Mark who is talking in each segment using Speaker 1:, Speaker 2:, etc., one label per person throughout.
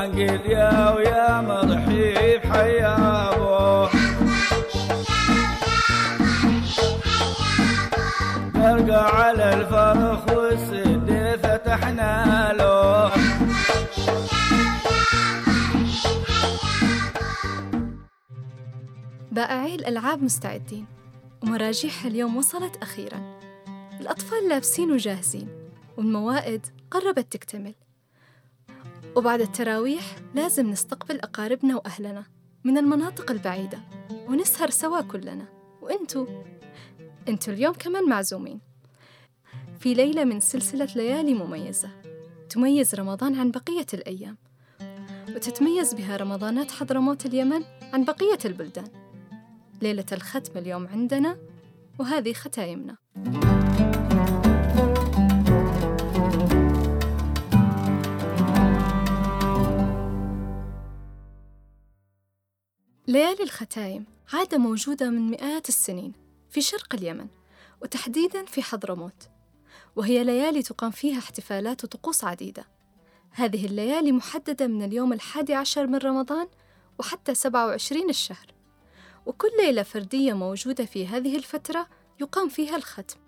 Speaker 1: يا ويا مضحيف حيابو تلقى على الفرخ والسد فتحنا له
Speaker 2: بائعي الألعاب مستعدين ومراجيحها اليوم وصلت أخيراً. الأطفال لابسين وجاهزين والموائد قربت تكتمل. وبعد التراويح لازم نستقبل أقاربنا وأهلنا من المناطق البعيدة ونسهر سوا كلنا. وإنتو؟ إنتو اليوم كمان معزومين. في ليلة من سلسلة ليالي مميزة تميز رمضان عن بقية الأيام وتتميز بها رمضانات حضرموت اليمن عن بقية البلدان. ليلة الختم اليوم عندنا وهذه ختايمنا. ليالي الختايم عادة موجودة من مئات السنين في شرق اليمن وتحديدا في حضرموت وهي ليالي تقام فيها احتفالات وطقوس عديدة. هذه الليالي محددة من اليوم الحادي عشر من رمضان وحتى 27 الشهر وكل ليلة فردية موجودة في هذه الفترة يقام فيها الختم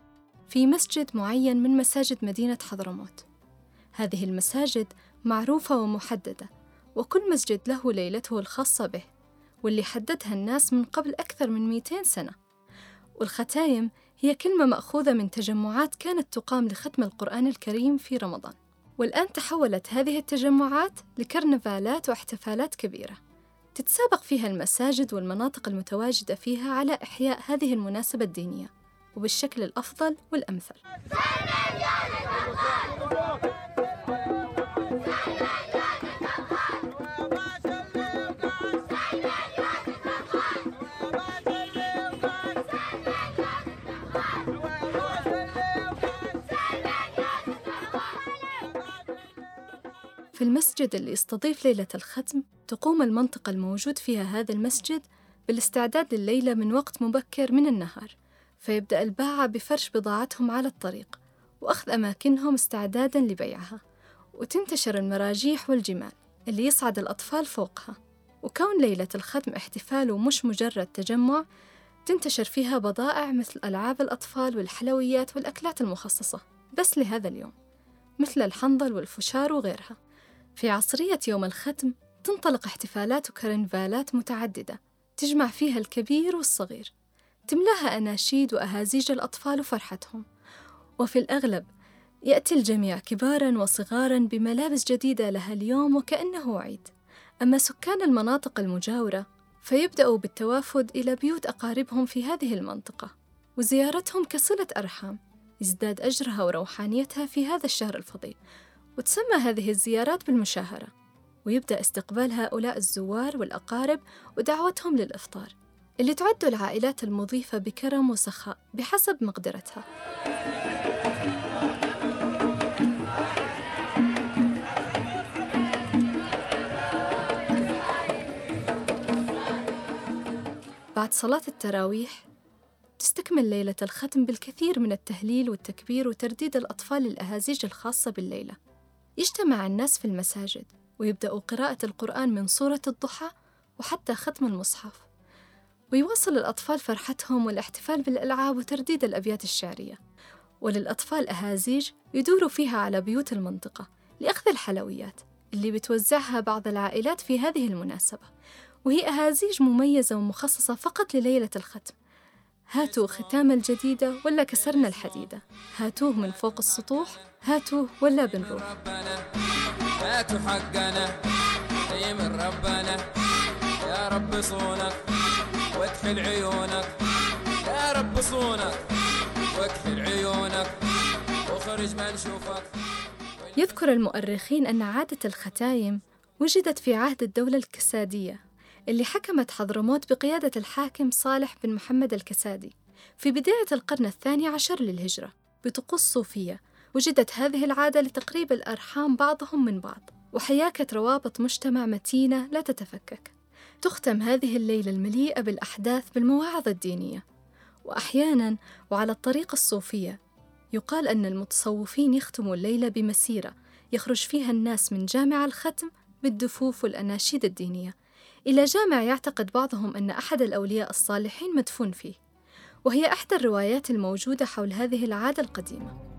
Speaker 2: في مسجد معين من مساجد مدينة حضرموت. هذه المساجد معروفة ومحددة وكل مسجد له ليلته الخاصة به. واللي حددها الناس من قبل أكثر من 200 سنة. والختايم هي كلمة مأخوذة من تجمعات كانت تقام لختم القرآن الكريم في رمضان. والآن تحولت هذه التجمعات لكرنفالات واحتفالات كبيرة. تتسابق فيها المساجد والمناطق المتواجدة فيها على إحياء هذه المناسبة الدينية وبالشكل الأفضل والأمثل. في المسجد اللي يستضيف ليلة الختم تقوم المنطقة الموجود فيها هذا المسجد بالاستعداد لليلة من وقت مبكر من النهار فيبدأ الباعة بفرش بضاعتهم على الطريق وأخذ أماكنهم استعدادا لبيعها وتنتشر المراجيح والجمال اللي يصعد الأطفال فوقها. وكون ليلة الختم احتفال ومش مجرد تجمع تنتشر فيها بضائع مثل ألعاب الأطفال والحلويات والأكلات المخصصة بس لهذا اليوم مثل الحنظل والفشار وغيرها. في عصرية يوم الختم تنطلق احتفالات وكرنفالات متعددة تجمع فيها الكبير والصغير تملاها أناشيد وأهازيج الأطفال وفرحتهم. وفي الأغلب يأتي الجميع كبارا وصغارا بملابس جديدة لها اليوم وكأنه عيد أما سكان المناطق المجاورة فيبدأوا بالتوافد إلى بيوت أقاربهم في هذه المنطقة وزيارتهم كصلة أرحام يزداد أجرها وروحانيتها في هذا الشهر الفضيل. وتسمى هذه الزيارات بالمشاهرة ويبدأ استقبال هؤلاء الزوار والأقارب ودعوتهم للإفطار اللي تعد العائلات المضيفة بكرم وسخاء بحسب مقدرتها. بعد صلاة التراويح تستكمل ليلة الختم بالكثير من التهليل والتكبير وترديد الأطفال الأهازيج الخاصة بالليلة. يجتمع الناس في المساجد ويبدأوا قراءة القرآن من سورة الضحى وحتى ختم المصحف. ويواصل الأطفال فرحتهم والاحتفال بالألعاب وترديد الأبيات الشعرية. وللأطفال أهازيج يدوروا فيها على بيوت المنطقة لأخذ الحلويات اللي بتوزعها بعض العائلات في هذه المناسبة. وهي أهازيج مميزة ومخصصة فقط لليلة الختم. هاتوا ختام الجديدة ولا كسرنا الحديدة. هاتوه من فوق السطوح هاتوه ولا بنروح.
Speaker 3: هاتوا حقنا اي من ربنا. يا رب صونك واكحل عيونك. يا رب صونك واكحل عيونك. واخرج ما نشوفك.
Speaker 2: يذكر المؤرخين أن عادة الختايم وجدت في عهد الدولة الكسادية اللي حكمت حضرموت بقيادة الحاكم صالح بن محمد الكسادي في بداية القرن الثاني عشر للهجرة بطقوس صوفية. وجدت هذه العادة لتقريب الأرحام بعضهم من بعض وحياكة روابط مجتمع متينة لا تتفكك. تختم هذه الليلة المليئة بالأحداث بالمواعظ الدينية. وأحيانا وعلى الطريقة الصوفية يقال أن المتصوفين يختموا الليلة بمسيرة يخرج فيها الناس من جامع الختم بالدفوف والأناشيد الدينية. إلى جامع يعتقد بعضهم أن أحد الأولياء الصالحين مدفون فيه وهي إحدى الروايات الموجودة حول هذه العادة القديمة.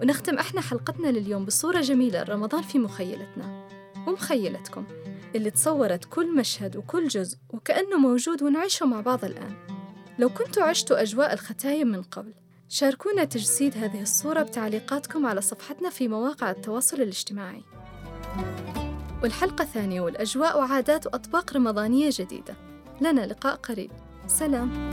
Speaker 2: ونختم إحنا حلقتنا لليوم بصورة جميلة رمضان في مخيلتنا. ومخيلتكم اللي تصورت كل مشهد وكل جزء وكأنه موجود ونعيشه مع بعض الآن. لو كنتوا عشتوا أجواء الختايم من قبل شاركونا تجسيد هذه الصورة بتعليقاتكم على صفحتنا في مواقع التواصل الاجتماعي. والحلقة الثانية والأجواء وعادات وأطباق رمضانية جديدة. لنا لقاء قريب. سلام.